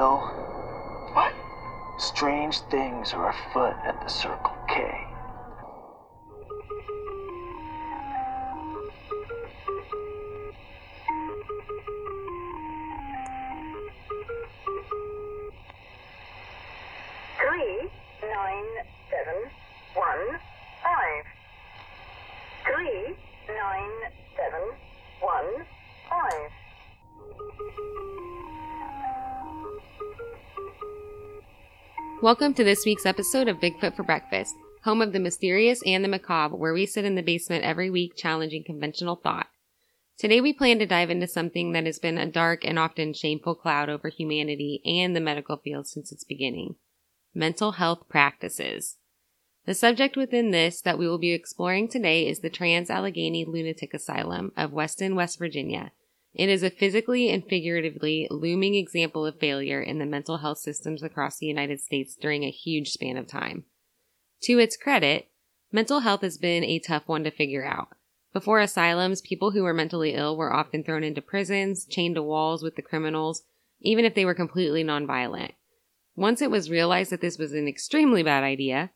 What? Strange things are afoot at the Circle K. Welcome to this week's episode of Bigfoot for Breakfast, home of the mysterious and the macabre, where we sit in the basement every week challenging conventional thought. Today we plan to dive into something that has been a dark and often shameful cloud over humanity and the medical field since its beginning mental health practices. The subject within this that we will be exploring today is the Trans Allegheny Lunatic Asylum of Weston, West Virginia. It is a physically and figuratively looming example of failure in the mental health systems across the United States during a huge span of time. To its credit, mental health has been a tough one to figure out. Before asylums, people who were mentally ill were often thrown into prisons, chained to walls with the criminals, even if they were completely nonviolent. Once it was realized that this was an extremely bad idea,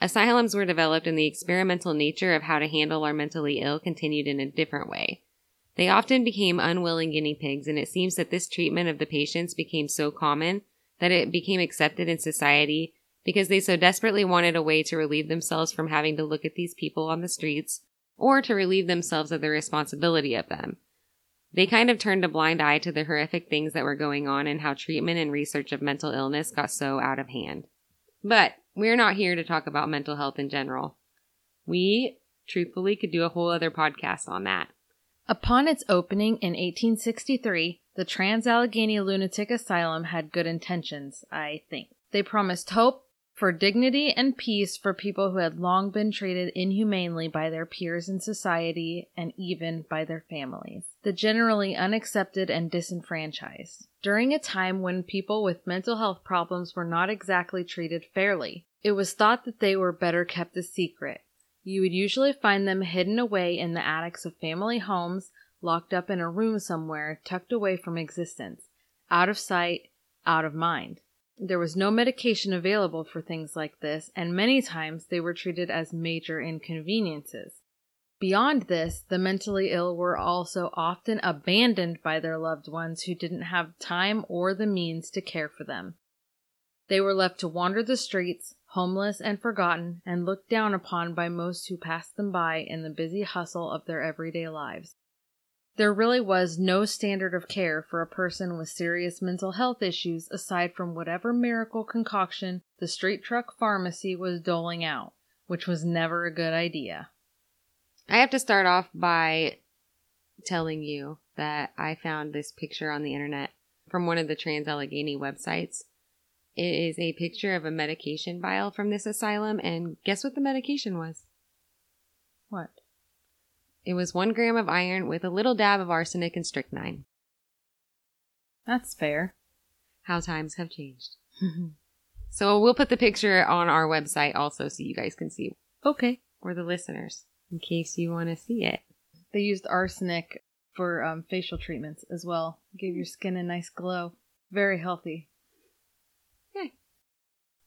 asylums were developed and the experimental nature of how to handle our mentally ill continued in a different way. They often became unwilling guinea pigs, and it seems that this treatment of the patients became so common that it became accepted in society because they so desperately wanted a way to relieve themselves from having to look at these people on the streets or to relieve themselves of the responsibility of them. They kind of turned a blind eye to the horrific things that were going on and how treatment and research of mental illness got so out of hand. But we're not here to talk about mental health in general. We, truthfully, could do a whole other podcast on that. Upon its opening in 1863, the Trans Allegheny Lunatic Asylum had good intentions, I think. They promised hope for dignity and peace for people who had long been treated inhumanely by their peers in society and even by their families, the generally unaccepted and disenfranchised. During a time when people with mental health problems were not exactly treated fairly, it was thought that they were better kept a secret. You would usually find them hidden away in the attics of family homes, locked up in a room somewhere, tucked away from existence, out of sight, out of mind. There was no medication available for things like this, and many times they were treated as major inconveniences. Beyond this, the mentally ill were also often abandoned by their loved ones who didn't have time or the means to care for them. They were left to wander the streets, homeless and forgotten, and looked down upon by most who passed them by in the busy hustle of their everyday lives. There really was no standard of care for a person with serious mental health issues aside from whatever miracle concoction the street truck pharmacy was doling out, which was never a good idea. I have to start off by telling you that I found this picture on the internet from one of the Trans Allegheny websites. It is a picture of a medication vial from this asylum, and guess what the medication was? What? It was one gram of iron with a little dab of arsenic and strychnine. That's fair. How times have changed. so we'll put the picture on our website also so you guys can see, Okay. or the listeners, in case you want to see it. They used arsenic for um, facial treatments as well. Gave your skin a nice glow. Very healthy.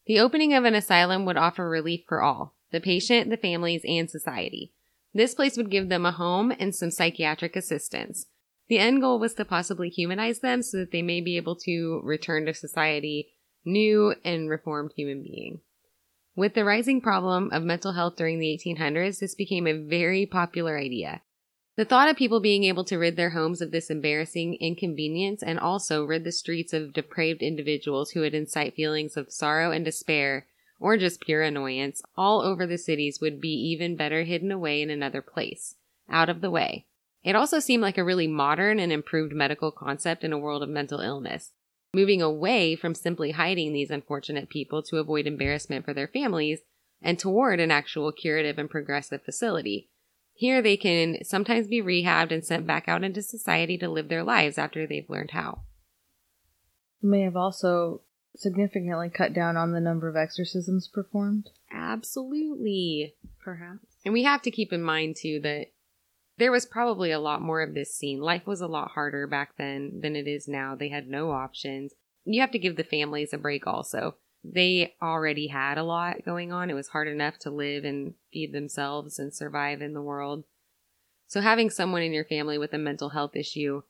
The opening of an asylum would offer relief for all the patient, the families, and society. This place would give them a home and some psychiatric assistance. The end goal was to possibly humanize them so that they may be able to return to society new and reformed human being. With the rising problem of mental health during the 1800s, this became a very popular idea. The thought of people being able to rid their homes of this embarrassing inconvenience and also rid the streets of depraved individuals who would incite feelings of sorrow and despair or just pure annoyance all over the cities would be even better hidden away in another place, out of the way. It also seemed like a really modern and improved medical concept in a world of mental illness, moving away from simply hiding these unfortunate people to avoid embarrassment for their families and toward an actual curative and progressive facility. Here they can sometimes be rehabbed and sent back out into society to live their lives after they've learned how. May have also significantly cut down on the number of exorcisms performed. Absolutely. Perhaps. And we have to keep in mind too that there was probably a lot more of this scene. Life was a lot harder back then than it is now. They had no options. you have to give the families a break also. They already had a lot going on. It was hard enough to live and feed themselves and survive in the world. So having someone in your family with a mental health issue,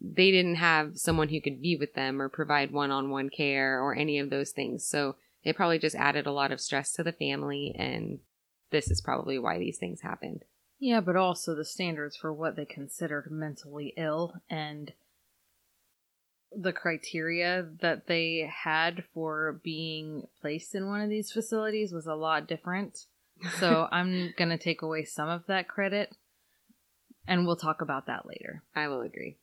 they didn't have someone who could be with them or provide one-on-one care or any of those things. So it probably just added a lot of stress to the family and this is probably why these things happened. Yeah, but also the standards for what they considered mentally ill and the criteria that they had for being placed in one of these facilities was a lot different. So I'm going to take away some of that credit and we'll talk about that later. I will agree.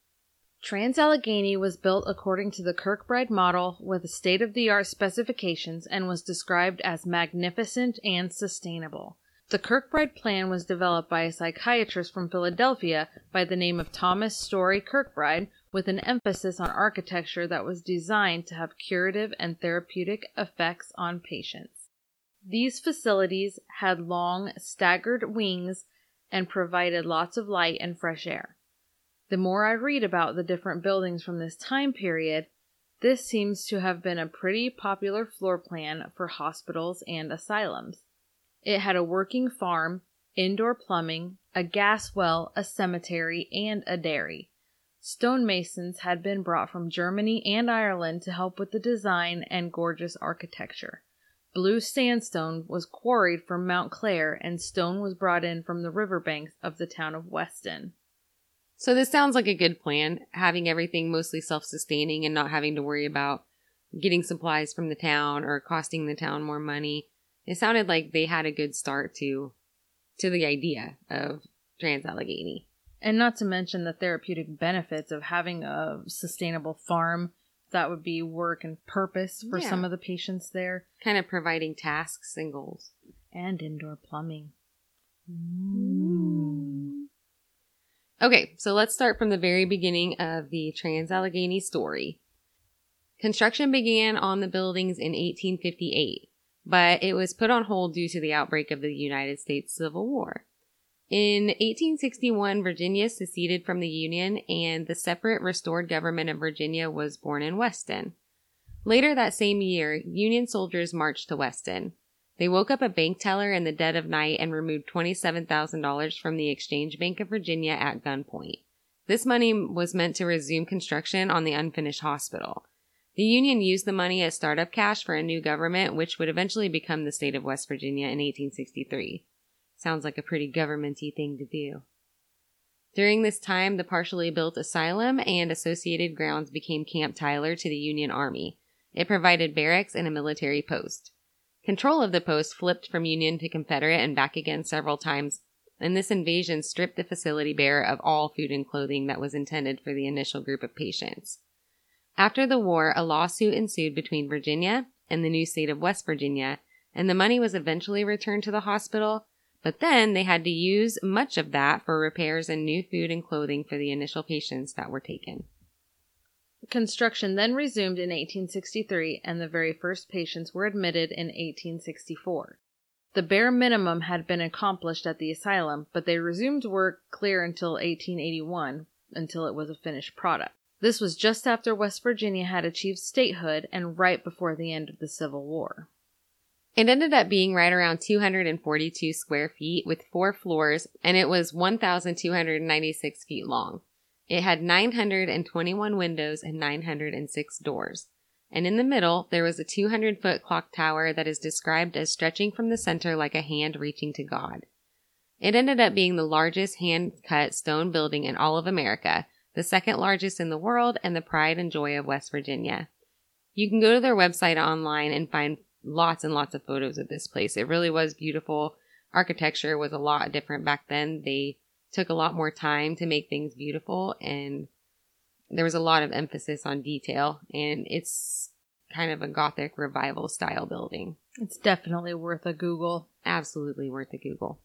Trans-Allegheny was built according to the Kirkbride model with state-of-the-art specifications and was described as magnificent and sustainable. The Kirkbride plan was developed by a psychiatrist from Philadelphia by the name of Thomas Story Kirkbride with an emphasis on architecture that was designed to have curative and therapeutic effects on patients. These facilities had long, staggered wings and provided lots of light and fresh air. The more I read about the different buildings from this time period, this seems to have been a pretty popular floor plan for hospitals and asylums. It had a working farm, indoor plumbing, a gas well, a cemetery, and a dairy. Stonemasons had been brought from Germany and Ireland to help with the design and gorgeous architecture. Blue sandstone was quarried from Mount Clare, and stone was brought in from the riverbanks of the town of Weston. So this sounds like a good plan, having everything mostly self-sustaining and not having to worry about getting supplies from the town or costing the town more money. It sounded like they had a good start to to the idea of Trans-Allegheny. And not to mention the therapeutic benefits of having a sustainable farm that would be work and purpose for Yeah. some of the patients there Kind of providing tasks and goals. and indoor plumbing. Okay, so let's start from the very beginning of the Trans-Allegheny story. Construction began on the buildings in 1858, but it was put on hold due to the outbreak of the United States Civil War. In 1861, Virginia seceded from the Union and the separate restored government of Virginia was born in Weston. Later that same year, Union soldiers marched to Weston. They woke up a bank teller in the dead of night and removed $27,000 from the Exchange Bank of Virginia at gunpoint. This money was meant to resume construction on the unfinished hospital. The Union used the money as startup cash for a new government, which would eventually become the state of West Virginia in 1863. Sounds like a pretty governmenty thing to do. During this time, the partially built asylum and associated grounds became Camp Tyler to the Union Army. It provided barracks and a military post. Control of the post flipped from Union to Confederate and back again several times, and this invasion stripped the facility bare of all food and clothing that was intended for the initial group of patients. After the war, a lawsuit ensued between Virginia and the new state of West Virginia, and the money was eventually returned to the hospital, but then they had to use much of that for repairs and new food and clothing for the initial patients that were taken. Construction then resumed in 1863, and the very first patients were admitted in 1864. The bare minimum had been accomplished at the asylum, but they resumed work clear until 1881, until it was a finished product. This was just after West Virginia had achieved statehood and right before the end of the Civil War. It ended up being right around 242 square feet with four floors, and it was 1,296 feet long. It had 921 windows and 906 doors. And in the middle, there was a 200 foot clock tower that is described as stretching from the center like a hand reaching to God. It ended up being the largest hand cut stone building in all of America, the second largest in the world, and the pride and joy of West Virginia. You can go to their website online and find lots and lots of photos of this place. It really was beautiful. Architecture was a lot different back then. They took a lot more time to make things beautiful and there was a lot of emphasis on detail and it's kind of a gothic revival style building. It's definitely worth a Google. Absolutely worth a Google.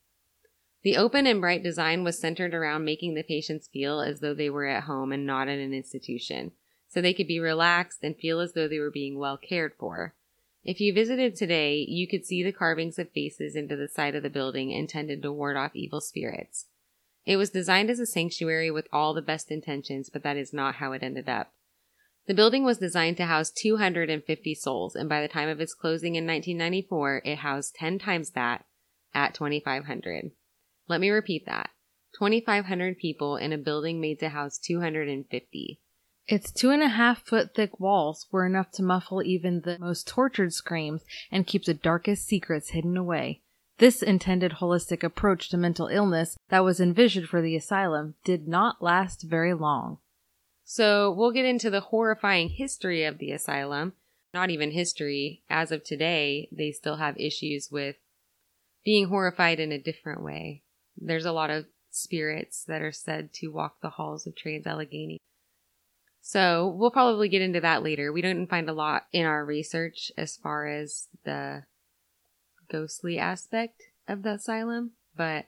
The open and bright design was centered around making the patients feel as though they were at home and not in an institution, so they could be relaxed and feel as though they were being well cared for. If you visited today, you could see the carvings of faces into the side of the building intended to ward off evil spirits. It was designed as a sanctuary with all the best intentions, but that is not how it ended up. The building was designed to house 250 souls, and by the time of its closing in 1994, it housed 10 times that at 2,500. Let me repeat that 2,500 people in a building made to house 250. Its two and a half foot thick walls were enough to muffle even the most tortured screams and keep the darkest secrets hidden away. This intended holistic approach to mental illness that was envisioned for the asylum did not last very long. So we'll get into the horrifying history of the asylum. Not even history. As of today, they still have issues with being horrified in a different way. There's a lot of spirits that are said to walk the halls of Trans Allegheny. So we'll probably get into that later. We didn't find a lot in our research as far as the ghostly aspect of the asylum, but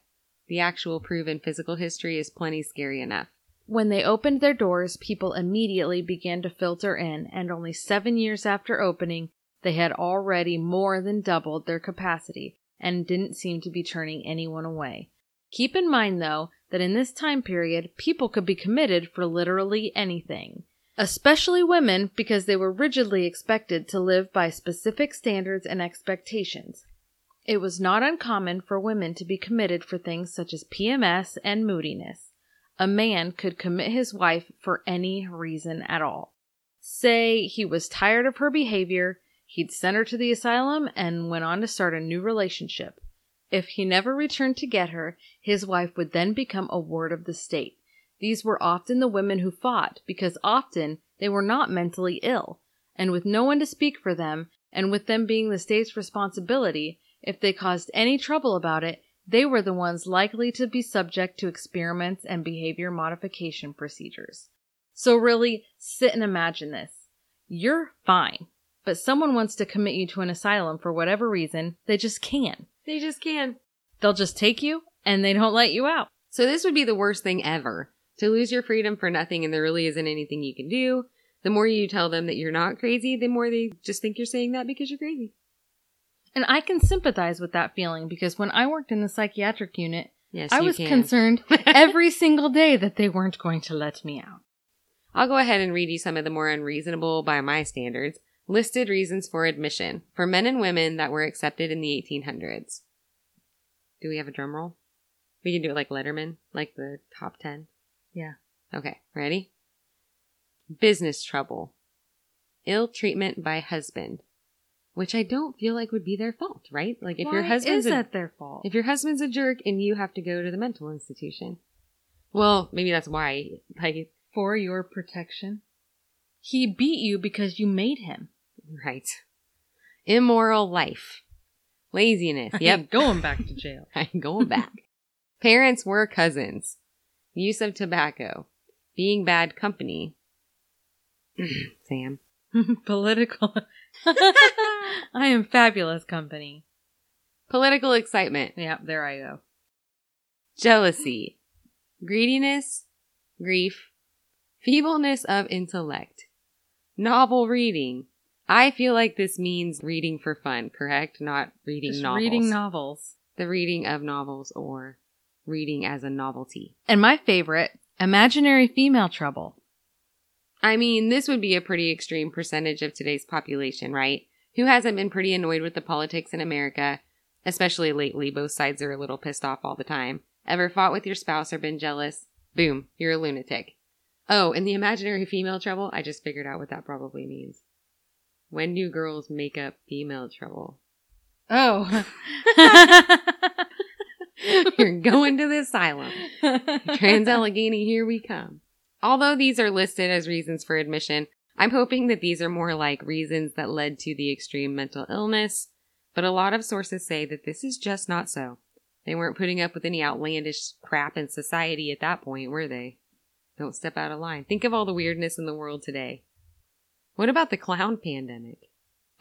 the actual proven physical history is plenty scary enough. When they opened their doors, people immediately began to filter in, and only seven years after opening, they had already more than doubled their capacity and didn't seem to be turning anyone away. Keep in mind, though, that in this time period, people could be committed for literally anything, especially women because they were rigidly expected to live by specific standards and expectations. It was not uncommon for women to be committed for things such as PMS and moodiness. A man could commit his wife for any reason at all. Say he was tired of her behavior, he'd send her to the asylum and went on to start a new relationship. If he never returned to get her, his wife would then become a ward of the state. These were often the women who fought, because often they were not mentally ill, and with no one to speak for them, and with them being the state's responsibility, if they caused any trouble about it, they were the ones likely to be subject to experiments and behavior modification procedures. So really, sit and imagine this. You're fine, but someone wants to commit you to an asylum for whatever reason, they just can. They just can. They'll just take you and they don't let you out. So this would be the worst thing ever. To lose your freedom for nothing and there really isn't anything you can do. The more you tell them that you're not crazy, the more they just think you're saying that because you're crazy. And I can sympathize with that feeling because when I worked in the psychiatric unit, Yes, I was can. concerned every single day that they weren't going to let me out. I'll go ahead and read you some of the more unreasonable by my standards listed reasons for admission for men and women that were accepted in the 1800s. Do we have a drum roll? We can do it like Letterman, like the top 10. Yeah. Okay, ready? Business trouble. Ill treatment by husband. Which I don't feel like would be their fault, right? Like if your husband's is a, their fault? if your husband's a jerk and you have to go to the mental institution. Well, maybe that's why. Like, for your protection. He beat you because you made him. Right. Immoral life. Laziness. I Yep. going back to jail. I'm going back. Parents were cousins. Use of tobacco. Being bad company. Sam. Political. I am fabulous company. Political excitement. Yep, there I go. Jealousy. Greediness. Grief. Feebleness of intellect. Novel reading. I feel like this means reading for fun, correct? Not reading Just novels. reading novels. the reading of novels or reading as a novelty. And my favorite, imaginary female trouble. I mean, this would be a pretty extreme percentage of today's population, right? Who hasn't been pretty annoyed with the politics in America, especially lately? Both sides are a little pissed off all the time. Ever fought with your spouse or been jealous? Boom, you're a lunatic. Oh, and the imaginary female trouble? I just figured out what that probably means. When do girls make up female trouble? Oh. You're going to the asylum. Trans Allegheny, here we come. Although these are listed as reasons for admission, I'm hoping that these are more like reasons that led to the extreme mental illness, but a lot of sources say that this is just not so. They weren't putting up with any outlandish crap in society at that point, were they? Don't step out of line. Think of all the weirdness in the world today. What about the clown pandemic?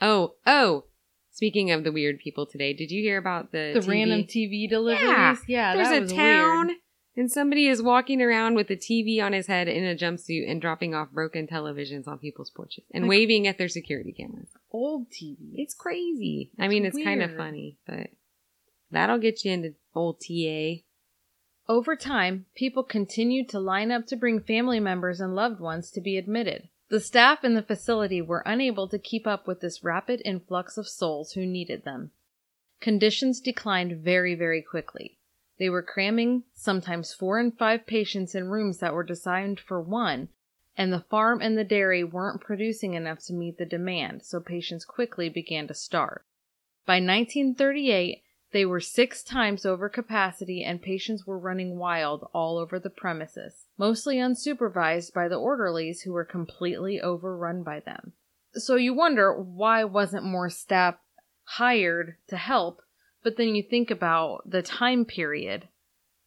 Oh, oh! Speaking of the weird people today, did you hear about the the TV? random TV deliveries? Yeah. Yeah, There's that a town weird. and somebody is walking around with a TV on his head in a jumpsuit and dropping off broken televisions on people's porches and Like- waving at their security cameras. Old TV. It's crazy. I mean, it's kind of funny, but that'll get you into old TA. Over time, people continued to line up to bring family members and loved ones to be admitted. The staff in the facility were unable to keep up with this rapid influx of souls who needed them. Conditions declined very, very quickly. They were cramming sometimes four and five patients in rooms that were designed for one, and the farm and the dairy weren't producing enough to meet the demand, so patients quickly began to starve. By 1938, they were six times over capacity and patients were running wild all over the premises, mostly unsupervised by the orderlies who were completely overrun by them. So you wonder why wasn't more staff hired to help but then you think about the time period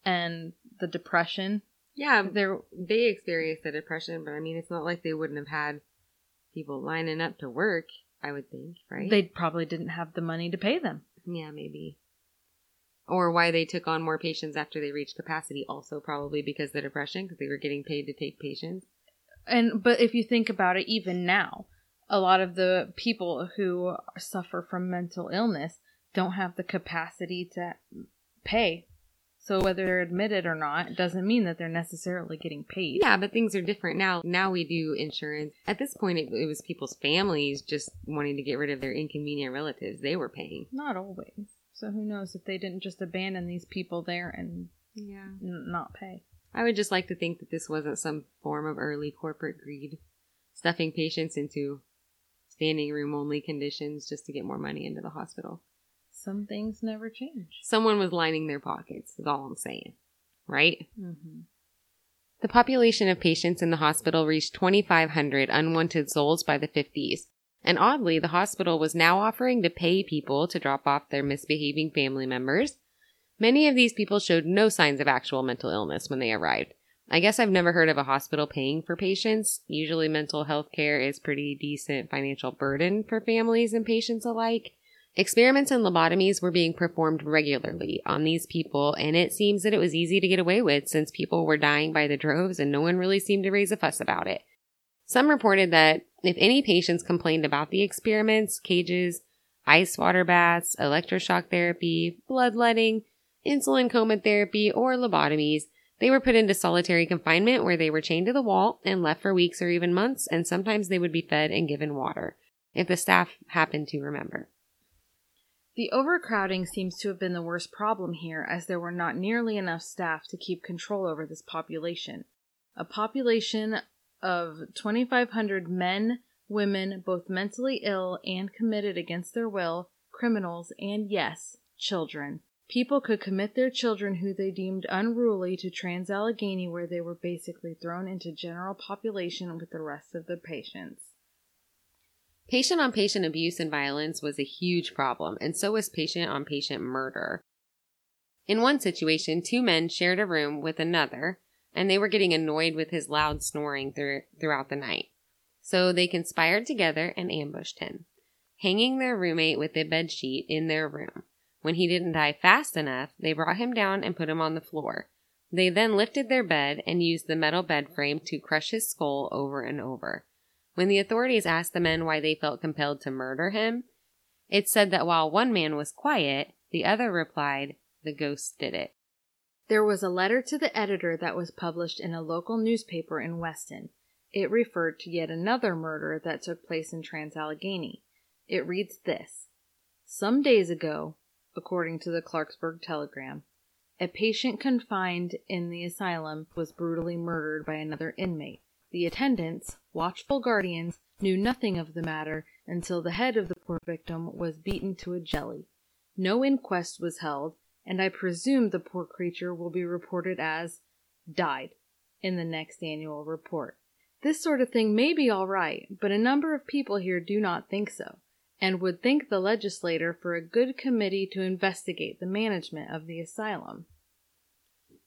and the depression. Yeah, they they experienced the depression, but I mean, it's not like they wouldn't have had people lining up to work. I would think, right? They probably didn't have the money to pay them. Yeah, maybe. Or why they took on more patients after they reached capacity, also probably because the depression, because they were getting paid to take patients. And but if you think about it, even now, a lot of the people who suffer from mental illness don't have the capacity to pay. So whether they're admitted or not doesn't mean that they're necessarily getting paid. Yeah, but things are different now. Now we do insurance. At this point, it, it was people's families just wanting to get rid of their inconvenient relatives. They were paying. Not always. So who knows if they didn't just abandon these people there and yeah n- not pay. I would just like to think that this wasn't some form of early corporate greed, stuffing patients into standing room only conditions just to get more money into the hospital. Some things never change. Someone was lining their pockets, is all I'm saying. Right? Mm-hmm. The population of patients in the hospital reached 2,500 unwanted souls by the 50s. And oddly, the hospital was now offering to pay people to drop off their misbehaving family members. Many of these people showed no signs of actual mental illness when they arrived. I guess I've never heard of a hospital paying for patients. Usually, mental health care is pretty decent financial burden for families and patients alike. Experiments and lobotomies were being performed regularly on these people, and it seems that it was easy to get away with since people were dying by the droves and no one really seemed to raise a fuss about it. Some reported that if any patients complained about the experiments, cages, ice water baths, electroshock therapy, bloodletting, insulin coma therapy, or lobotomies, they were put into solitary confinement where they were chained to the wall and left for weeks or even months, and sometimes they would be fed and given water, if the staff happened to remember. The overcrowding seems to have been the worst problem here, as there were not nearly enough staff to keep control over this population. A population of 2,500 men, women, both mentally ill and committed against their will, criminals, and yes, children. People could commit their children who they deemed unruly to Trans-Allegheny, where they were basically thrown into general population with the rest of the patients. Patient on patient abuse and violence was a huge problem, and so was patient on patient murder. In one situation, two men shared a room with another, and they were getting annoyed with his loud snoring through, throughout the night. So they conspired together and ambushed him, hanging their roommate with a bed sheet in their room. When he didn't die fast enough, they brought him down and put him on the floor. They then lifted their bed and used the metal bed frame to crush his skull over and over. When the authorities asked the men why they felt compelled to murder him, it said that while one man was quiet, the other replied, The ghost did it. There was a letter to the editor that was published in a local newspaper in Weston. It referred to yet another murder that took place in Trans-Allegheny. It reads this Some days ago, according to the Clarksburg Telegram, a patient confined in the asylum was brutally murdered by another inmate. The attendants, watchful guardians, knew nothing of the matter until the head of the poor victim was beaten to a jelly. No inquest was held, and I presume the poor creature will be reported as died in the next annual report. This sort of thing may be all right, but a number of people here do not think so, and would thank the legislator for a good committee to investigate the management of the asylum.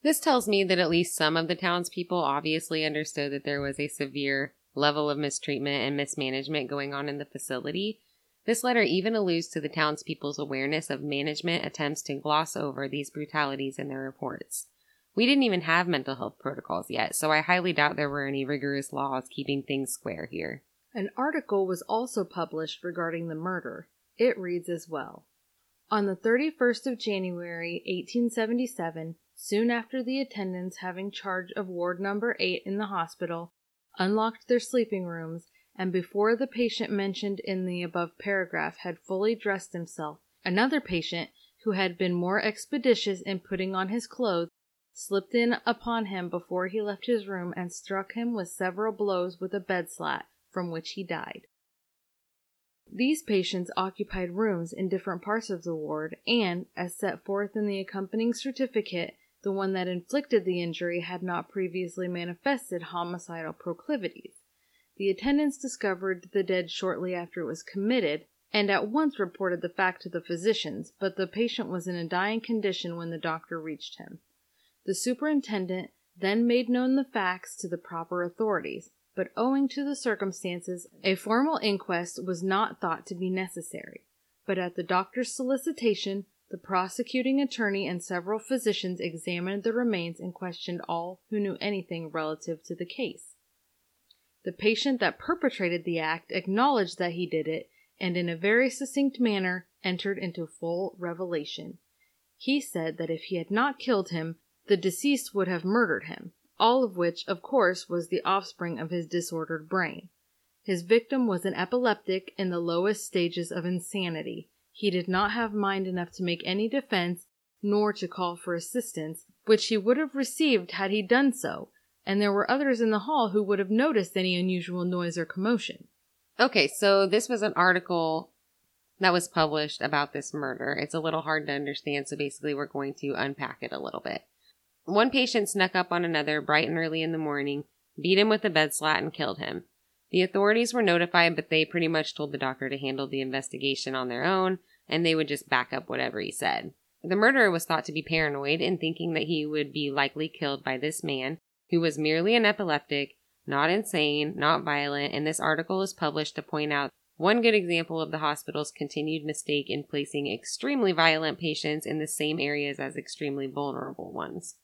This tells me that at least some of the townspeople obviously understood that there was a severe level of mistreatment and mismanagement going on in the facility. This letter even alludes to the townspeople's awareness of management attempts to gloss over these brutalities in their reports. We didn't even have mental health protocols yet, so I highly doubt there were any rigorous laws keeping things square here. An article was also published regarding the murder. It reads as well. On the 31st of January, 1877, soon after the attendants having charge of ward number 8 in the hospital, unlocked their sleeping rooms, and before the patient mentioned in the above paragraph had fully dressed himself, another patient, who had been more expeditious in putting on his clothes, slipped in upon him before he left his room and struck him with several blows with a bed slat, from which he died. These patients occupied rooms in different parts of the ward, and, as set forth in the accompanying certificate, the one that inflicted the injury had not previously manifested homicidal proclivities. The attendants discovered the dead shortly after it was committed, and at once reported the fact to the physicians, but the patient was in a dying condition when the doctor reached him. The superintendent then made known the facts to the proper authorities, but owing to the circumstances, a formal inquest was not thought to be necessary. But at the doctor's solicitation, the prosecuting attorney and several physicians examined the remains and questioned all who knew anything relative to the case. The patient that perpetrated the act acknowledged that he did it and in a very succinct manner entered into full revelation. He said that if he had not killed him, the deceased would have murdered him, all of which, of course, was the offspring of his disordered brain. His victim was an epileptic in the lowest stages of insanity. He did not have mind enough to make any defense nor to call for assistance, which he would have received had he done so, and there were others in the hall who would have noticed any unusual noise or commotion. Okay, so this was an article that was published about this murder. It's a little hard to understand, so basically, we're going to unpack it a little bit. One patient snuck up on another bright and early in the morning, beat him with a bed slat, and killed him. The authorities were notified, but they pretty much told the doctor to handle the investigation on their own, and they would just back up whatever he said. The murderer was thought to be paranoid in thinking that he would be likely killed by this man, who was merely an epileptic, not insane, not violent, and this article is published to point out one good example of the hospital's continued mistake in placing extremely violent patients in the same areas as extremely vulnerable ones.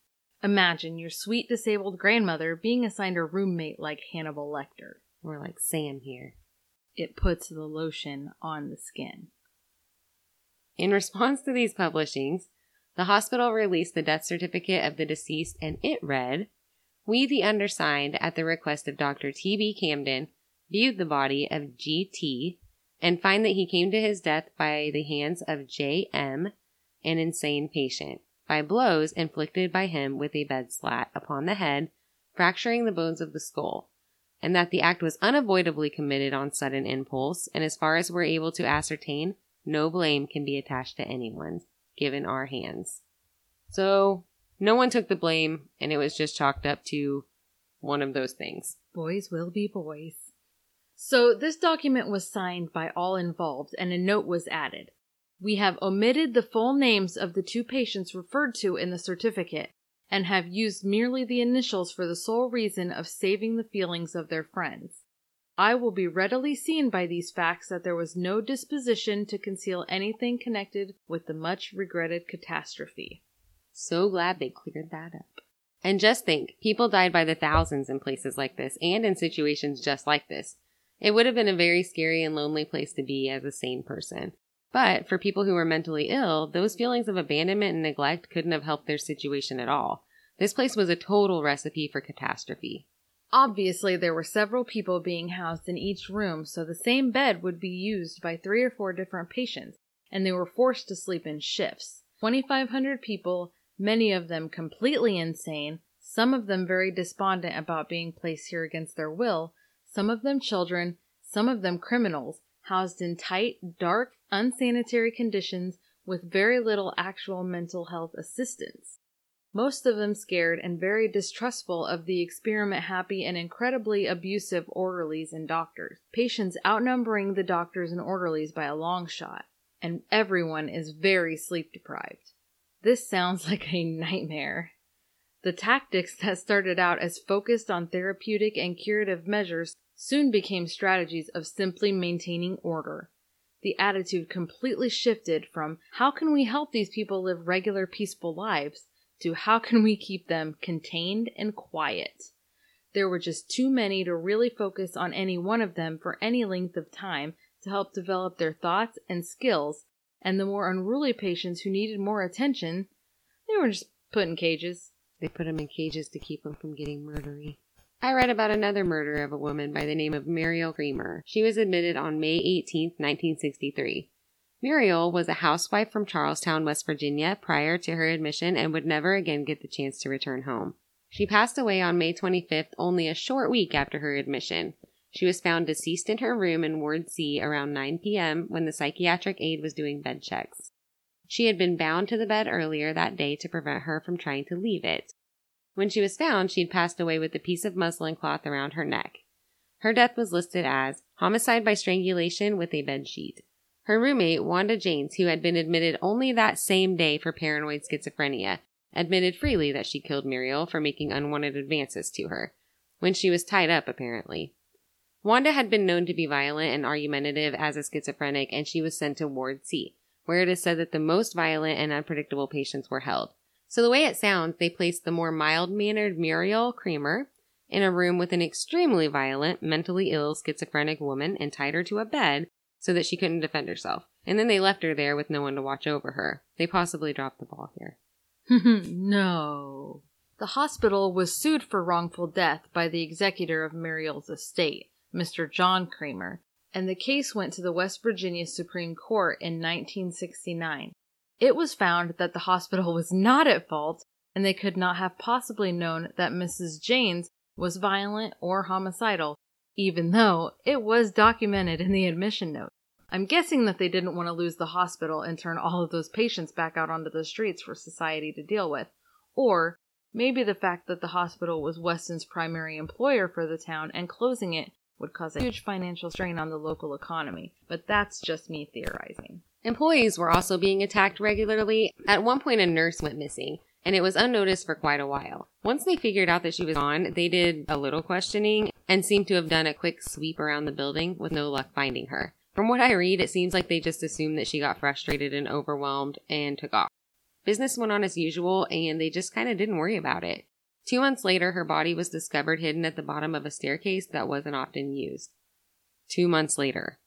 Imagine your sweet disabled grandmother being assigned a roommate like Hannibal Lecter. Or like Sam here. It puts the lotion on the skin. In response to these publishings, the hospital released the death certificate of the deceased and it read, We, the undersigned, at the request of Dr. T.B. Camden, viewed the body of G.T. and find that he came to his death by the hands of J.M., an insane patient by blows inflicted by him with a bed slat upon the head, fracturing the bones of the skull, and that the act was unavoidably committed on sudden impulse, and as far as we're able to ascertain, no blame can be attached to anyone, given our hands. So, no one took the blame, and it was just chalked up to one of those things. Boys will be boys. So, this document was signed by all involved, and a note was added. We have omitted the full names of the two patients referred to in the certificate and have used merely the initials for the sole reason of saving the feelings of their friends. I will be readily seen by these facts that there was no disposition to conceal anything connected with the much regretted catastrophe. So glad they cleared that up. And just think, people died by the thousands in places like this and in situations just like this. It would have been a very scary and lonely place to be as a sane person. But for people who were mentally ill, those feelings of abandonment and neglect couldn't have helped their situation at all. This place was a total recipe for catastrophe. Obviously, there were several people being housed in each room, so the same bed would be used by three or four different patients, and they were forced to sleep in shifts. 2,500 people, many of them completely insane, some of them very despondent about being placed here against their will, some of them children, some of them criminals, housed in tight, dark, unsanitary conditions with very little actual mental health assistance. Most of them scared and very distrustful of the experiment happy and incredibly abusive orderlies and doctors, patients outnumbering the doctors and orderlies by a long shot, and everyone is very sleep deprived. This sounds like a nightmare. The tactics that started out as focused on therapeutic and curative measures soon became strategies of simply maintaining order. The attitude completely shifted from how can we help these people live regular, peaceful lives to how can we keep them contained and quiet. There were just too many to really focus on any one of them for any length of time to help develop their thoughts and skills, and the more unruly patients who needed more attention, they were just put in cages. They put them in cages to keep them from getting murdery. I read about another murder of a woman by the name of Muriel Creamer. She was admitted on May 18, 1963. Muriel was a housewife from Charlestown, West Virginia, prior to her admission and would never again get the chance to return home. She passed away on May 25th, only a short week after her admission. She was found deceased in her room in Ward C around 9 p.m. when the psychiatric aide was doing bed checks. She had been bound to the bed earlier that day to prevent her from trying to leave it. When she was found, she'd passed away with a piece of muslin cloth around her neck. Her death was listed as homicide by strangulation with a bed sheet. Her roommate, Wanda Janes, who had been admitted only that same day for paranoid schizophrenia, admitted freely that she killed Muriel for making unwanted advances to her, when she was tied up, apparently. Wanda had been known to be violent and argumentative as a schizophrenic, and she was sent to Ward C, where it is said that the most violent and unpredictable patients were held. So the way it sounds, they placed the more mild-mannered Muriel Creamer in a room with an extremely violent, mentally ill schizophrenic woman and tied her to a bed so that she couldn't defend herself. And then they left her there with no one to watch over her. They possibly dropped the ball here. no. The hospital was sued for wrongful death by the executor of Muriel's estate. Mr. John Creamer, and the case went to the West Virginia Supreme Court in 1969. It was found that the hospital was not at fault and they could not have possibly known that Mrs. Janes was violent or homicidal, even though it was documented in the admission note. I'm guessing that they didn't want to lose the hospital and turn all of those patients back out onto the streets for society to deal with. Or maybe the fact that the hospital was Weston's primary employer for the town and closing it would cause a huge financial strain on the local economy, but that's just me theorizing. Employees were also being attacked regularly. At one point, a nurse went missing, and it was unnoticed for quite a while. Once they figured out that she was gone, they did a little questioning and seemed to have done a quick sweep around the building with no luck finding her. From what I read, it seems like they just assumed that she got frustrated and overwhelmed and took off. Business went on as usual, and they just kind of didn't worry about it. Two months later, her body was discovered hidden at the bottom of a staircase that wasn't often used. Two months later.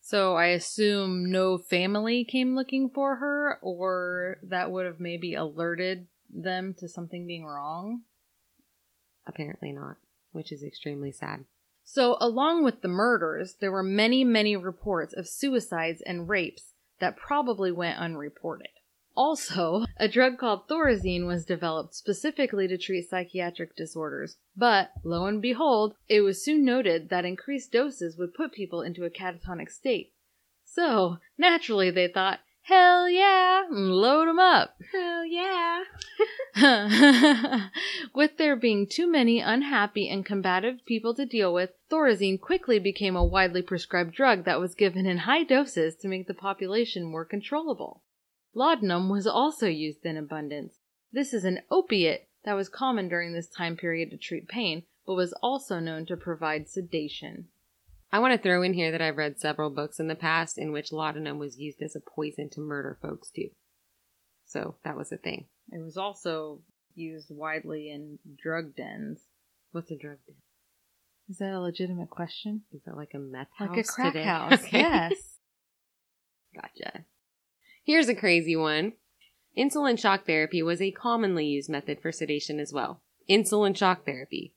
So I assume no family came looking for her, or that would have maybe alerted them to something being wrong? Apparently not, which is extremely sad. So, along with the murders, there were many, many reports of suicides and rapes that probably went unreported. Also, a drug called Thorazine was developed specifically to treat psychiatric disorders. But, lo and behold, it was soon noted that increased doses would put people into a catatonic state. So, naturally, they thought, hell yeah, load 'em up. Hell yeah. with there being too many unhappy and combative people to deal with, Thorazine quickly became a widely prescribed drug that was given in high doses to make the population more controllable. Laudanum was also used in abundance. This is an opiate that was common during this time period to treat pain, but was also known to provide sedation. I want to throw in here that I've read several books in the past in which laudanum was used as a poison to murder folks too. So that was a thing. It was also used widely in drug dens. What's a drug den? Is that a legitimate question? Is that like a meth house? Like a crack today? house, Okay. yes. Gotcha. Here's a crazy one. Insulin shock therapy was a commonly used method for sedation as well. Insulin shock therapy.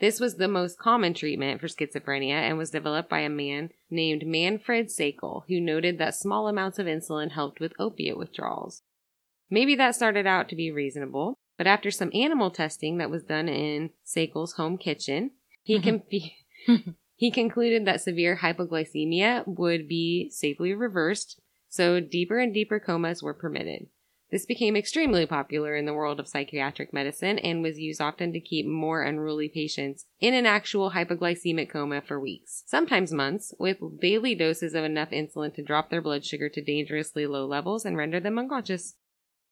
This was the most common treatment for schizophrenia and was developed by a man named Manfred Sakel, who noted that small amounts of insulin helped with opiate withdrawals. Maybe that started out to be reasonable, but after some animal testing that was done in Sakel's home kitchen, he mm-hmm. conf- he concluded that severe hypoglycemia would be safely reversed, so deeper and deeper comas were permitted. This became extremely popular in the world of psychiatric medicine and was used often to keep more unruly patients in an actual hypoglycemic coma for weeks, sometimes months, with daily doses of enough insulin to drop their blood sugar to dangerously low levels and render them unconscious.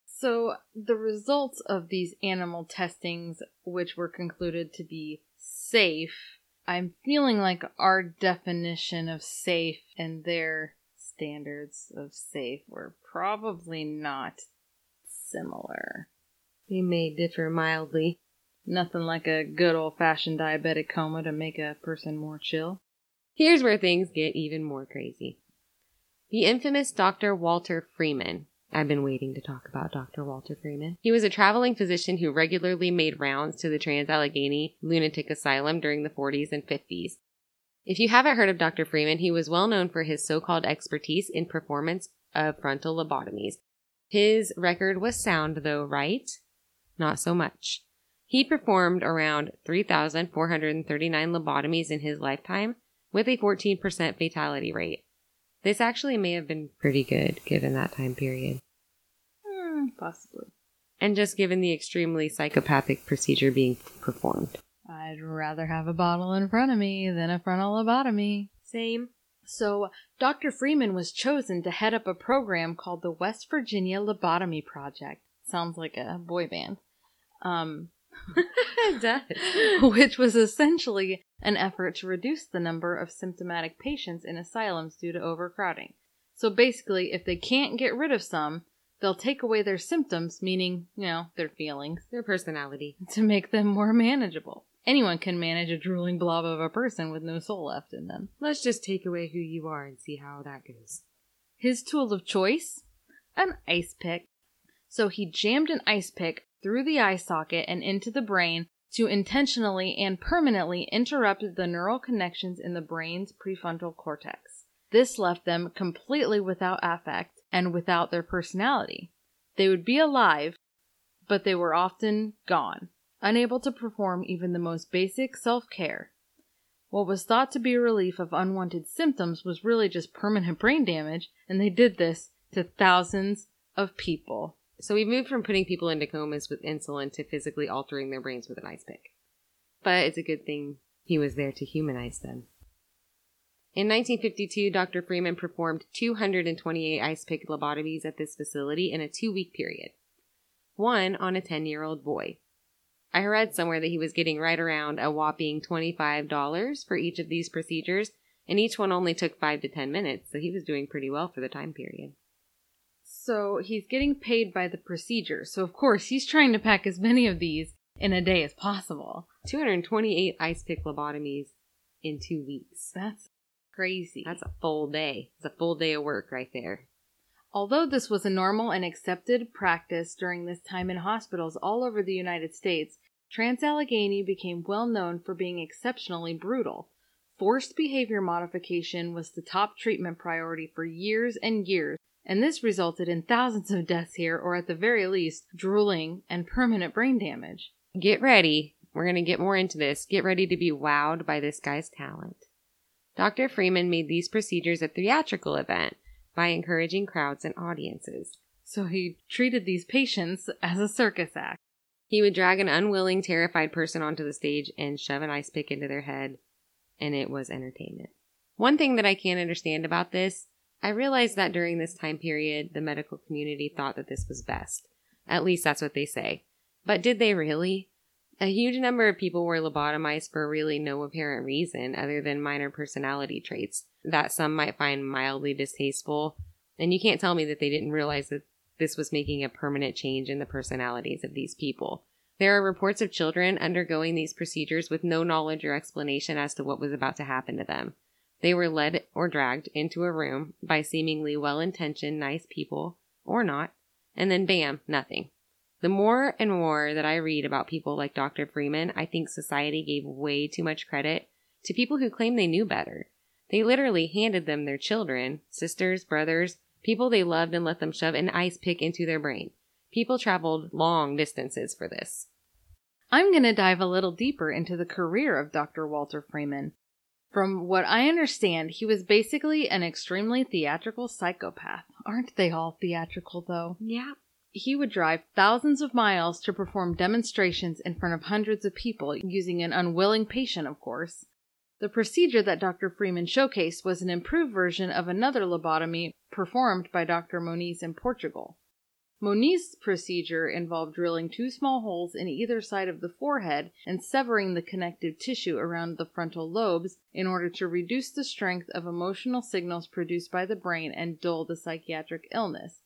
So, the results of these animal testings, which were concluded to be safe, I'm feeling like our definition of safe and their standards of safe were probably not similar. They may differ mildly. Nothing like a good old fashioned diabetic coma to make a person more chill. Here's where things get even more crazy. The infamous Dr. Walter Freeman I've been waiting to talk about Dr. Walter Freeman. He was a traveling physician who regularly made rounds to the Trans Allegheny Lunatic Asylum during the 40s and 50s. If you haven't heard of Dr. Freeman, he was well known for his so called expertise in performance of frontal lobotomies. His record was sound, though, right? Not so much. He performed around 3,439 lobotomies in his lifetime with a 14% fatality rate. This actually may have been pretty good given that time period. Hmm, possibly. And just given the extremely psychopathic procedure being performed. I'd rather have a bottle in front of me than a frontal lobotomy. Same. So, Dr. Freeman was chosen to head up a program called the West Virginia Lobotomy Project. Sounds like a boy band. Um, it does. which was essentially an effort to reduce the number of symptomatic patients in asylums due to overcrowding. So basically, if they can't get rid of some, they'll take away their symptoms, meaning, you know, their feelings, Their personality. to make them more manageable. Anyone can manage a drooling blob of a person with no soul left in them. Let's just take away who you are and see how that goes. His tool of choice? An ice pick. So he jammed an ice pick through the eye socket and into the brain to intentionally and permanently interrupt the neural connections in the brain's prefrontal cortex. This left them completely without affect and without their personality. They would be alive, but they were often gone, unable to perform even the most basic self care. What was thought to be a relief of unwanted symptoms was really just permanent brain damage, and they did this to thousands of people. So we moved from putting people into comas with insulin to physically altering their brains with an ice pick. But it's a good thing he was there to humanize them. In 1952, Dr. Freeman performed 228 ice pick lobotomies at this facility in a two week period. One on a 10 year old boy. I read somewhere that he was getting right around a whopping $25 for each of these procedures, and each one only took 5 to 10 minutes, so he was doing pretty well for the time period. So he's getting paid by the procedure, so of course he's trying to pack as many of these in a day as possible. 228 ice pick lobotomies in two weeks. That's crazy. That's a full day. It's a full day of work right there. Although this was a normal and accepted practice during this time in hospitals all over the United States, Trans-Allegheny became well known for being exceptionally brutal. Forced behavior modification was the top treatment priority for years and years, and this resulted in thousands of deaths here, or at the very least, drooling and permanent brain damage. Get ready. We're going to get more into this. Get ready to be wowed by this guy's talent. Dr. Freeman made these procedures a theatrical event by encouraging crowds and audiences. So he treated these patients as a circus act. He would drag an unwilling, terrified person onto the stage and shove an ice pick into their head, and it was entertainment. One thing that I can't understand about this, I realized that during this time period, the medical community thought that this was best. At least that's what they say. But did they really? A huge number of people were lobotomized for really no apparent reason other than minor personality traits that some might find mildly distasteful. And you can't tell me that they didn't realize that this was making a permanent change in the personalities of these people. There are reports of children undergoing these procedures with no knowledge or explanation as to what was about to happen to them. They were led or dragged into a room by seemingly well intentioned, nice people, or not, and then bam, nothing. The more and more that I read about people like Dr. Freeman, I think society gave way too much credit to people who claim they knew better. They literally handed them their children, sisters, brothers, people they loved, and let them shove an ice pick into their brain. People traveled long distances for this. I'm going to dive a little deeper into the career of Dr. Walter Freeman. From what I understand, he was basically an extremely theatrical psychopath. Aren't they all theatrical, though? Yeah. He would drive thousands of miles to perform demonstrations in front of hundreds of people, using an unwilling patient, of course. The procedure that Dr. Freeman showcased was an improved version of another lobotomy performed by Dr. Moniz in Portugal. Moniz's procedure involved drilling two small holes in either side of the forehead and severing the connective tissue around the frontal lobes in order to reduce the strength of emotional signals produced by the brain and dull the psychiatric illness.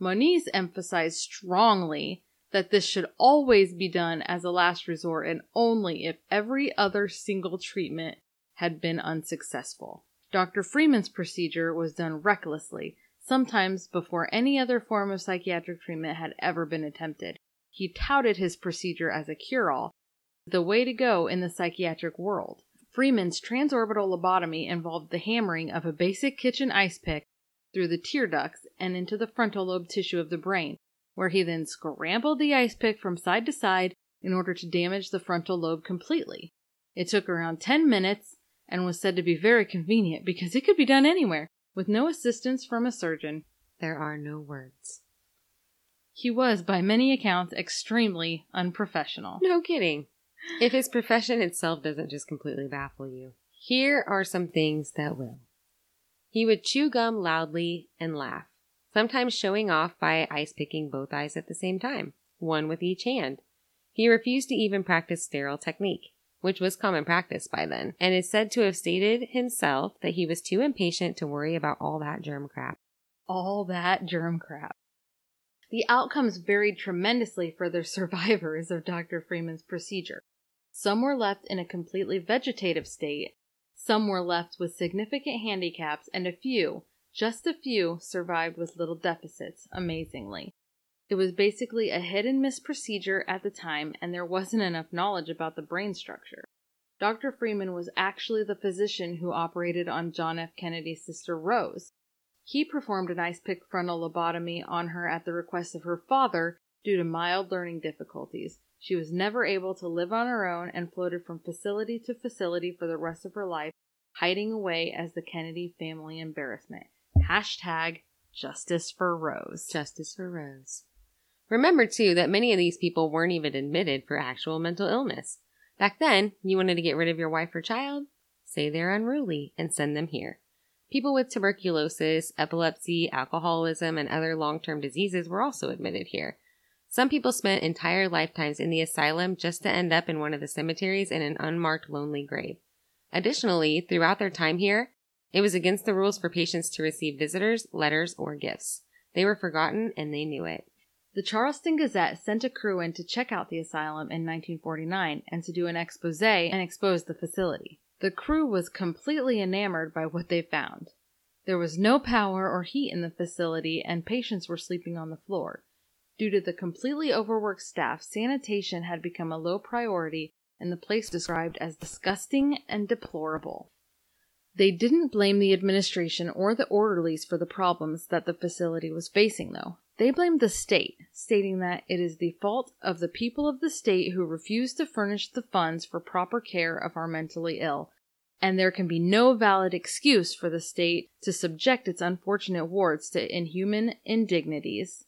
Moniz emphasized strongly that this should always be done as a last resort and only if every other single treatment had been unsuccessful. Dr. Freeman's procedure was done recklessly, sometimes before any other form of psychiatric treatment had ever been attempted. He touted his procedure as a cure all, the way to go in the psychiatric world. Freeman's transorbital lobotomy involved the hammering of a basic kitchen ice pick through the tear ducts and into the frontal lobe tissue of the brain, where he then scrambled the ice pick from side to side in order to damage the frontal lobe completely. It took around 10 minutes and was said to be very convenient because it could be done anywhere with no assistance from a surgeon. There are no words. He was, by many accounts, extremely unprofessional. No kidding. If his profession itself doesn't just completely baffle you, here are some things that will. He would chew gum loudly and laugh, sometimes showing off by ice picking both eyes at the same time, one with each hand. He refused to even practice sterile technique, which was common practice by then, and is said to have stated himself that he was too impatient to worry about all that germ crap. All that germ crap. The outcomes varied tremendously for the survivors of Dr. Freeman's procedure. Some were left in a completely vegetative state, some were left with significant handicaps, and a few, just a few, survived with little deficits, amazingly. It was basically a hit and miss procedure at the time, and there wasn't enough knowledge about the brain structure. Dr. Freeman was actually the physician who operated on John F. Kennedy's sister Rose. He performed an ice pick frontal lobotomy on her at the request of her father due to mild learning difficulties. She was never able to live on her own and floated from facility to facility for the rest of her life, hiding away as the Kennedy family embarrassment. Hashtag justice for Rose. Justice for Rose. Remember, too, that many of these people weren't even admitted for actual mental illness. Back then, you wanted to get rid of your wife or child? Say they're unruly and send them here. People with tuberculosis, epilepsy, alcoholism, and other long term diseases were also admitted here. Some people spent entire lifetimes in the asylum just to end up in one of the cemeteries in an unmarked lonely grave. Additionally, throughout their time here, it was against the rules for patients to receive visitors, letters, or gifts. They were forgotten and they knew it. The Charleston Gazette sent a crew in to check out the asylum in 1949 and to do an expose and expose the facility. The crew was completely enamored by what they found. There was no power or heat in the facility, and patients were sleeping on the floor. Due to the completely overworked staff, sanitation had become a low priority, and the place described as disgusting and deplorable. They didn't blame the administration or the orderlies for the problems that the facility was facing, though. They blame the state, stating that it is the fault of the people of the state who refuse to furnish the funds for proper care of our mentally ill, and there can be no valid excuse for the state to subject its unfortunate wards to inhuman indignities.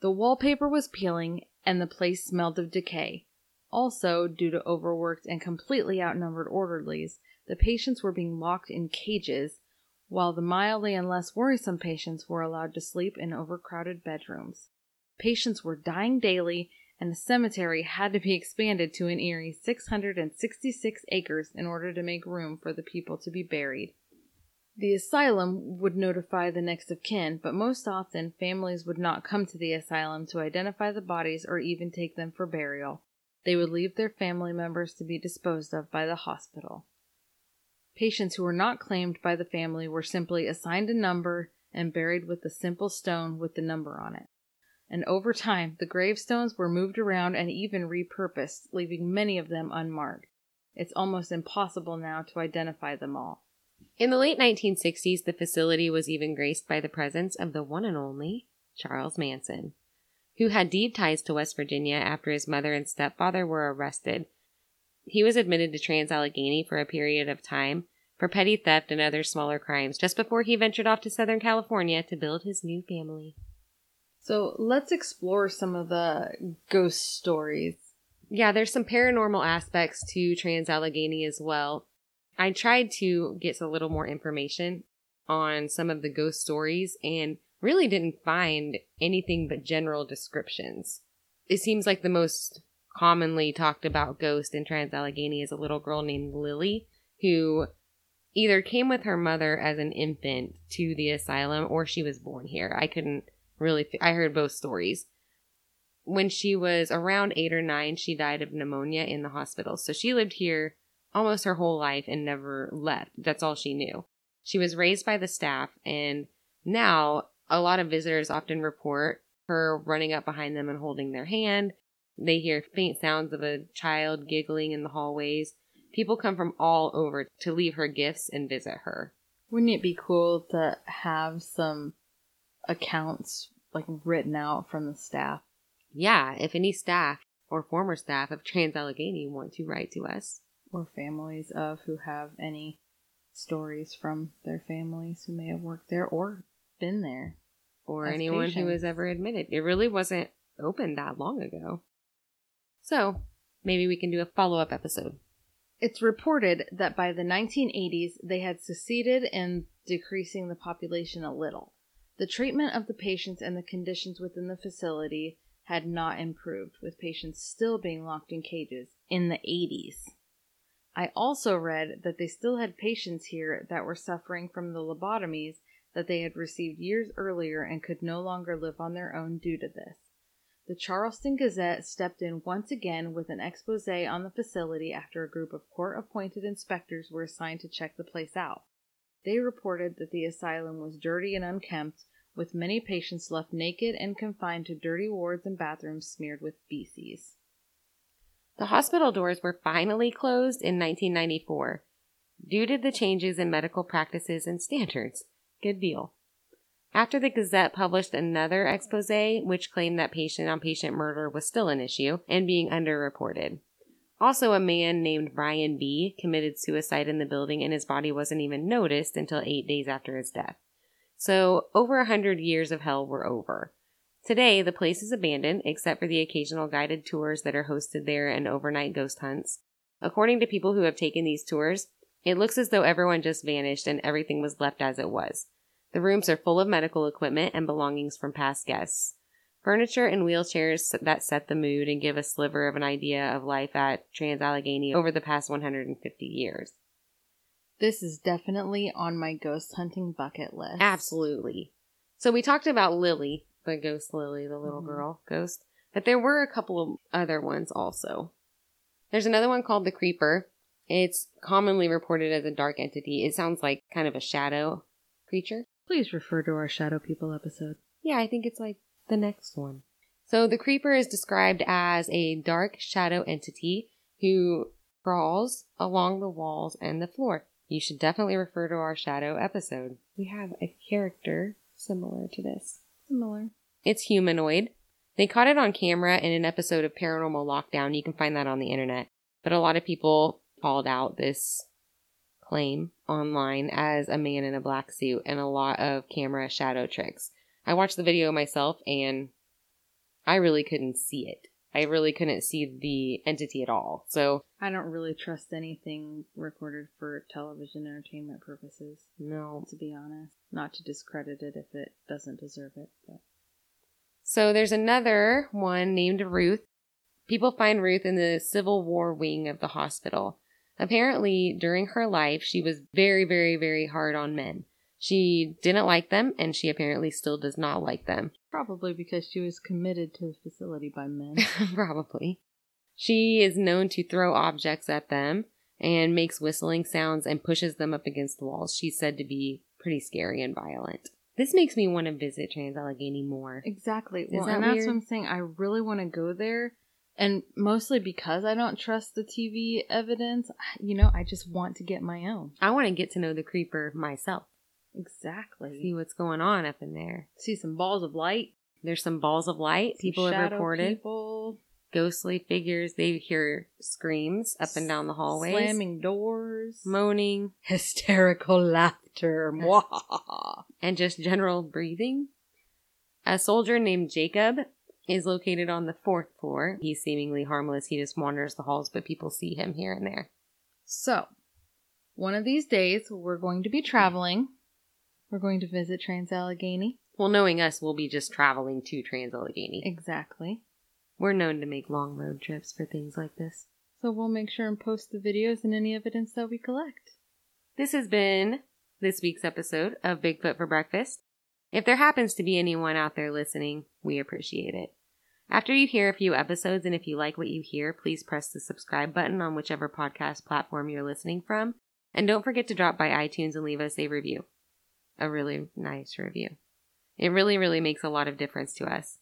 The wallpaper was peeling, and the place smelled of decay. Also, due to overworked and completely outnumbered orderlies, the patients were being locked in cages while the mildly and less worrisome patients were allowed to sleep in overcrowded bedrooms. Patients were dying daily, and the cemetery had to be expanded to an eerie 666 acres in order to make room for the people to be buried. The asylum would notify the next of kin, but most often families would not come to the asylum to identify the bodies or even take them for burial. They would leave their family members to be disposed of by the hospital. Patients who were not claimed by the family were simply assigned a number and buried with a simple stone with the number on it. And over time, the gravestones were moved around and even repurposed, leaving many of them unmarked. It's almost impossible now to identify them all. In the late 1960s, the facility was even graced by the presence of the one and only Charles Manson, who had deep ties to West Virginia after his mother and stepfather were arrested he was admitted to Trans Allegheny for a period of time for petty theft and other smaller crimes just before he ventured off to Southern California to build his new family. So let's explore some of the ghost stories. Yeah, there's some paranormal aspects to Trans Allegheny as well. I tried to get a little more information on some of the ghost stories and really didn't find anything but general descriptions. It seems like the most commonly talked about ghost in Trans Allegheny is a little girl named Lily who either came with her mother as an infant to the asylum or she was born here. I couldn't really, I heard both stories. When she was around eight or nine, she died of pneumonia in the hospital. So she lived here almost her whole life and never left. That's all she knew. She was raised by the staff and Now, a lot of visitors often report her running up behind them and holding their hand. They hear faint sounds of a child giggling in the hallways. People come from all over to leave her gifts and visit her. Wouldn't it be cool to have some accounts like written out from the staff? Yeah, if any staff or former staff of Trans Allegheny want to write to us. Or families of who have any stories from their families who may have worked there or been there. or anyone who has ever admitted. It really wasn't open that long ago. So maybe we can do a follow up episode. It's reported that by the 1980s they had succeeded in decreasing the population a little. The treatment of the patients and the conditions within the facility had not improved, with patients still being locked in cages in the 80s. I also read that they still had patients here that were suffering from the lobotomies that they had received years earlier and could no longer live on their own due to this. The Charleston Gazette stepped in once again with an expose on the facility after a group of court appointed inspectors were assigned to check the place out. They reported that the asylum was dirty and unkempt, with many patients left naked and confined to dirty wards and bathrooms smeared with feces. The hospital doors were finally closed in 1994 due to the changes in medical practices and standards. Good deal. After the Gazette published another expose which claimed that patient on patient murder was still an issue and being underreported. Also, a man named Brian B. committed suicide in the building and his body wasn't even noticed until eight days after his death. So, over a hundred years of hell were over. Today, the place is abandoned except for the occasional guided tours that are hosted there and overnight ghost hunts. According to people who have taken these tours, it looks as though everyone just vanished and everything was left as it was. The rooms are full of medical equipment and belongings from past guests. Furniture and wheelchairs that set the mood and give a sliver of an idea of life at Trans Allegheny over the past 150 years. This is definitely on my ghost hunting bucket list. Absolutely. So we talked about Lily, the ghost Lily, the little Mhm. girl ghost, but there were a couple of other ones also. There's another one called the Creeper. It's commonly reported as a dark entity. It sounds like kind of a shadow creature. Please refer to our Shadow People episode. Yeah, I think it's like the next one. So the creeper is described as a dark shadow entity who crawls along the walls and the floor. You should definitely refer to our shadow episode. We have a character similar to this. Similar. It's humanoid. They caught it on camera in an episode of Paranormal Lockdown. You can find that on the internet. But a lot of people called out this claim online as a man in a black suit and a lot of camera shadow tricks. I watched the video myself and I really couldn't see it. I really couldn't see the entity at all. So, I don't really trust anything recorded for television entertainment purposes, no. to be honest. Not to discredit it if it doesn't deserve it, but So there's another one named Ruth. People find Ruth in the Civil War wing of the hospital. Apparently, during her life, she was very, very, very hard on men. She didn't like them, and she apparently still does not like them. probably because she was committed to the facility by men. Probably. She is known to throw objects at them and makes whistling sounds and pushes them up against the walls. She's said to be pretty scary and violent. This makes me want to visit Trans Allegheny more. exactly. Well, that and that's what I'm saying. I really want to go there. And mostly because I don't trust the TV evidence, you know, I just want to get my own. I want to get to know the creeper myself. Exactly. See what's going on up in there. See some balls of light. There's some balls of light. some People have reported people ghostly figures. They hear screams up and down the hallways, slamming doors, moaning, hysterical laughter. And just general breathing. A soldier named Jacob is located on the fourth floor. He's seemingly harmless. He just wanders the halls, but people see him here and there. So, one of these days, we're going to be traveling. We're going to visit Trans Allegheny. Well, knowing us, we'll be just traveling to Trans Allegheny. Exactly. We're known to make long road trips for things like this. So, we'll make sure and post the videos and any evidence that we collect. This has been this week's episode of Bigfoot for Breakfast. If there happens to be anyone out there listening, we appreciate it. After you hear a few episodes and if you like what you hear, please press the subscribe button on whichever podcast platform you're listening from. And don't forget to drop by iTunes and leave us a review. a really nice review. It really, really makes a lot of difference to us.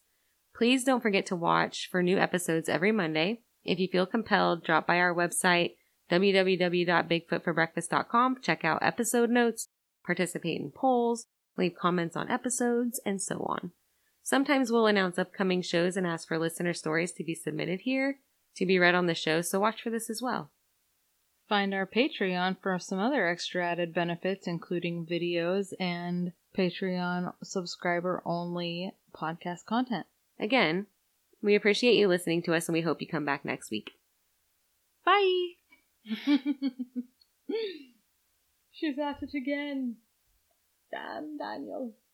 Please don't forget to watch for new episodes every Monday. If you feel compelled, drop by our website, www.bigfootforbreakfast.com, check out episode notes, participate in polls, leave comments on episodes, and so on. Sometimes we'll announce upcoming shows and ask for listener stories to be submitted here to be read on the show, so watch for this as well. Find our Patreon for some other extra added benefits, including videos and Patreon subscriber only podcast content. Again, we appreciate you listening to us and we hope you come back next week. Bye! She's at it again. Damn, Daniel.